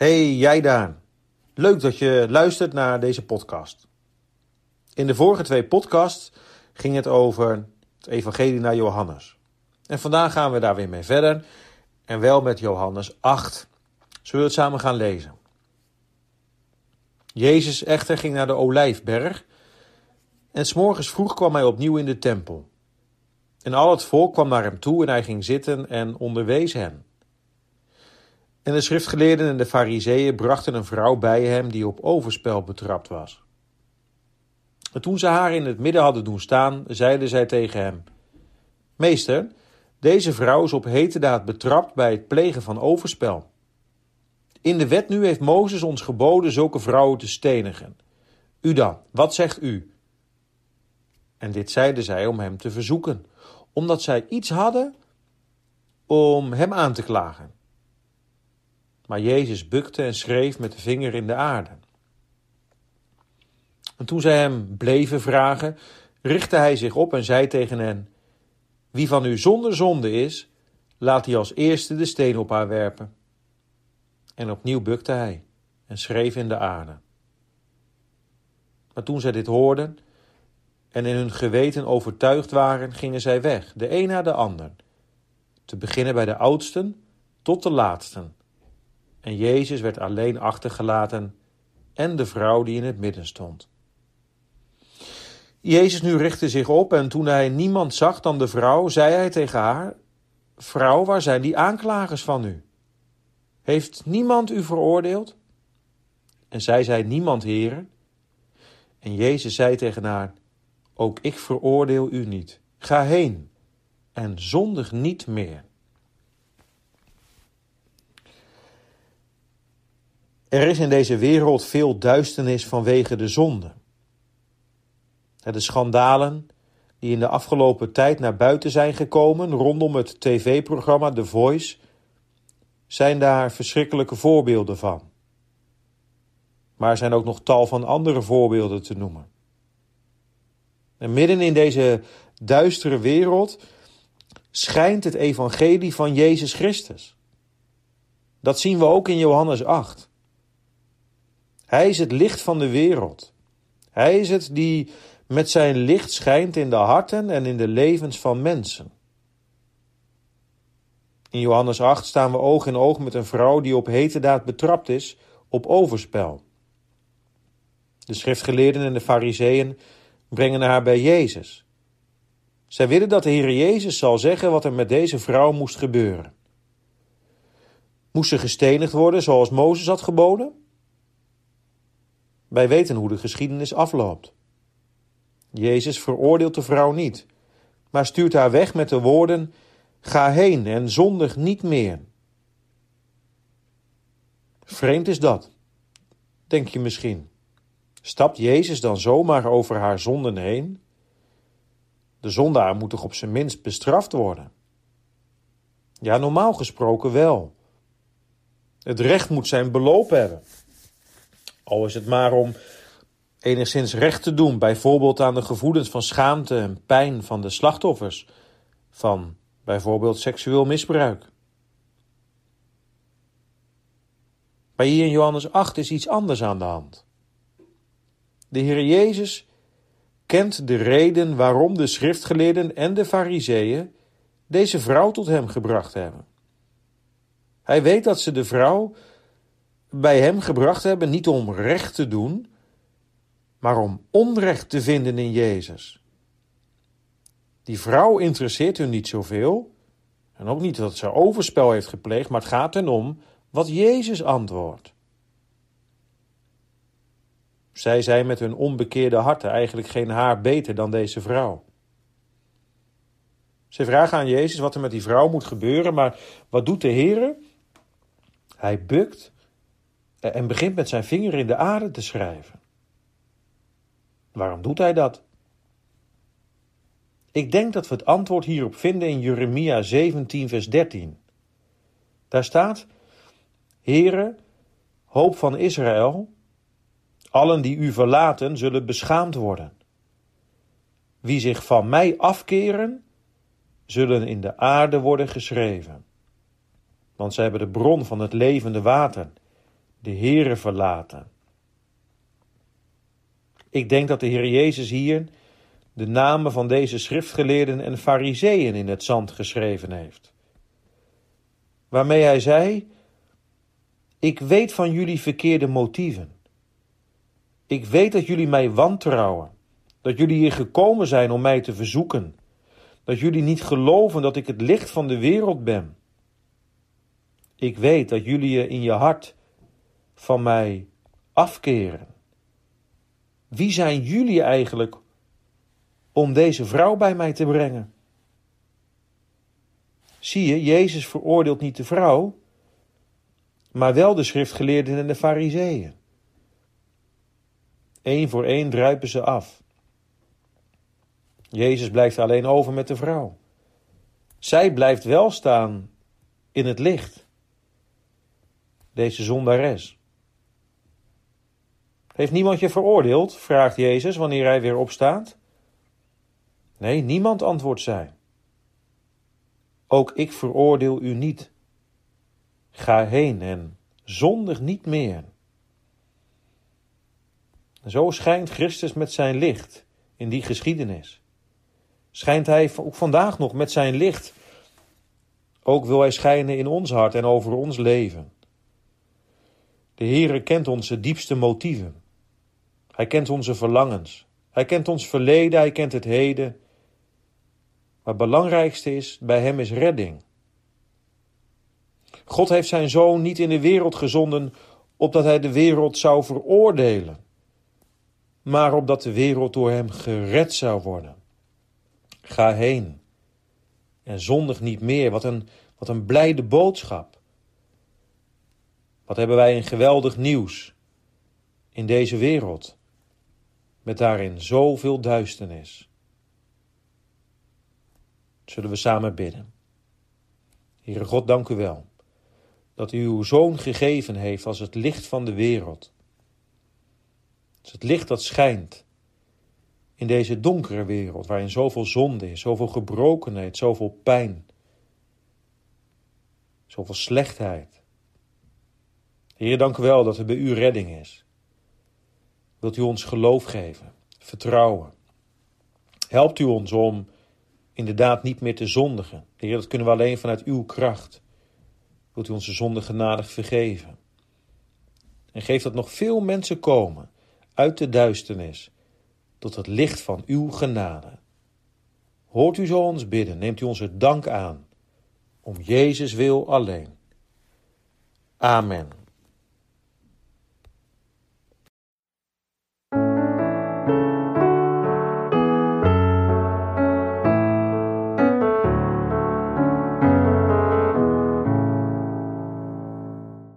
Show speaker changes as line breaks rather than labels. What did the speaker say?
Hey, jij daar. Leuk dat je luistert naar deze podcast. In de vorige twee podcasts ging het over het evangelie naar Johannes. En vandaag gaan we daar weer mee verder. En wel met Johannes 8. Zullen we het samen gaan lezen? Jezus echter ging naar de Olijfberg. En s'morgens vroeg kwam hij opnieuw in de tempel. En al het volk kwam naar hem toe en hij ging zitten en onderwees hen. En de schriftgeleerden en de fariseeën brachten een vrouw bij hem die op overspel betrapt was. En toen ze haar in het midden hadden doen staan, zeiden zij tegen hem: Meester, deze vrouw is op heterdaad betrapt bij het plegen van overspel. In de wet nu heeft Mozes ons geboden zulke vrouwen te stenigen. U dan, wat zegt u? En dit zeiden zij om hem te verzoeken, omdat zij iets hadden om hem aan te klagen. Maar Jezus bukte en schreef met de vinger in de aarde. En toen zij hem bleven vragen, richtte hij zich op en zei tegen hen: Wie van u zonder zonde is, laat hij als eerste de steen op haar werpen. En opnieuw bukte hij en schreef in de aarde. Maar toen zij dit hoorden en in hun geweten overtuigd waren, gingen zij weg, de een na de ander, te beginnen bij de oudsten tot de laatsten. En Jezus werd alleen achtergelaten en de vrouw die in het midden stond. Jezus nu richtte zich op en toen hij niemand zag dan de vrouw, zei hij tegen haar: Vrouw, waar zijn die aanklagers van u? Heeft niemand u veroordeeld? En zij zei: Niemand, heren. En Jezus zei tegen haar: Ook ik veroordeel u niet. Ga heen en zondig niet meer. Er is in deze wereld veel duisternis vanwege de zonde. De schandalen die in de afgelopen tijd naar buiten zijn gekomen rondom het tv-programma The Voice, zijn daar verschrikkelijke voorbeelden van. Maar er zijn ook nog tal van andere voorbeelden te noemen. En midden in deze duistere wereld schijnt het evangelie van Jezus Christus. Dat zien we ook in Johannes 8. Hij is het licht van de wereld. Hij is het die met zijn licht schijnt in de harten en in de levens van mensen. In Johannes 8 staan we oog in oog met een vrouw die op heterdaad betrapt is op overspel. De schriftgeleerden en de fariseeën brengen haar bij Jezus. Zij willen dat de Heer Jezus zal zeggen wat er met deze vrouw moest gebeuren. Moest ze gestenigd worden zoals Mozes had geboden? Wij weten hoe de geschiedenis afloopt. Jezus veroordeelt de vrouw niet, maar stuurt haar weg met de woorden: Ga heen en zondig niet meer. Vreemd is dat, denk je misschien. Stapt Jezus dan zomaar over haar zonden heen? De zondaar moet toch op zijn minst bestraft worden? Ja, normaal gesproken wel. Het recht moet zijn beloop hebben. Al is het maar om enigszins recht te doen, bijvoorbeeld aan de gevoelens van schaamte en pijn van de slachtoffers van bijvoorbeeld seksueel misbruik. Maar hier in Johannes 8 is iets anders aan de hand. De Heer Jezus kent de reden waarom de schriftgeleerden en de fariseeën deze vrouw tot hem gebracht hebben. Hij weet dat ze de vrouw bij hem gebracht hebben, niet om recht te doen, maar om onrecht te vinden in Jezus. Die vrouw interesseert hun niet zoveel, en ook niet dat ze overspel heeft gepleegd, maar het gaat hen om wat Jezus antwoordt. Zij zijn met hun onbekeerde harten eigenlijk geen haar beter dan deze vrouw. Ze vragen aan Jezus wat er met die vrouw moet gebeuren, maar wat doet de Heer? Hij bukt en begint met zijn vinger in de aarde te schrijven. Waarom doet hij dat? Ik denk dat we het antwoord hierop vinden in Jeremia 17, vers 13. Daar staat: Heere, hoop van Israël, allen die u verlaten zullen beschaamd worden. Wie zich van mij afkeren, zullen in de aarde worden geschreven. Want zij hebben de bron van het levende water de Heere verlaten. Ik denk dat de Heer Jezus hier de namen van deze schriftgeleerden en fariseeën in het zand geschreven heeft. Waarmee hij zei: Ik weet van jullie verkeerde motieven. Ik weet dat jullie mij wantrouwen, dat jullie hier gekomen zijn om mij te verzoeken, dat jullie niet geloven dat ik het licht van de wereld ben. Ik weet dat jullie je in je hart van mij afkeren. Wie zijn jullie eigenlijk om deze vrouw bij mij te brengen? Zie je, Jezus veroordeelt niet de vrouw, maar wel de schriftgeleerden en de fariseeën. Eén voor één druipen ze af. Jezus blijft alleen over met de vrouw. Zij blijft wel staan in het licht. Deze zondares. Heeft niemand je veroordeeld? vraagt Jezus wanneer hij weer opstaat. Nee, niemand, antwoordt zij. Ook ik veroordeel u niet. Ga heen en zondig niet meer. Zo schijnt Christus met zijn licht in die geschiedenis. Schijnt hij ook vandaag nog met zijn licht. Ook wil hij schijnen in ons hart en over ons leven. De Heere kent onze diepste motieven. Hij kent onze verlangens. Hij kent ons verleden, hij kent het heden. Maar het belangrijkste is, bij hem is redding. God heeft zijn zoon niet in de wereld gezonden opdat hij de wereld zou veroordelen, maar opdat de wereld door hem gered zou worden. Ga heen en zondig niet meer. Een, wat een blijde boodschap. Wat hebben wij een geweldig nieuws in deze wereld, met daarin zoveel duisternis. Zullen we samen bidden. Heere God, dank u wel dat u uw zoon gegeven heeft als het licht van de wereld. Als het licht dat schijnt in deze donkere wereld waarin zoveel zonde is, zoveel gebrokenheid, zoveel pijn, zoveel slechtheid. Heer, dank u wel dat er bij u redding is. Wilt u ons geloof geven, vertrouwen. Helpt u ons om inderdaad niet meer te zondigen. Heer, dat kunnen we alleen vanuit uw kracht. Wilt u onze zonde genadig vergeven. En geef dat nog veel mensen komen uit de duisternis tot het licht van uw genade. Hoort u zo ons bidden, neemt u onze dank aan, om Jezus wil alleen. Amen.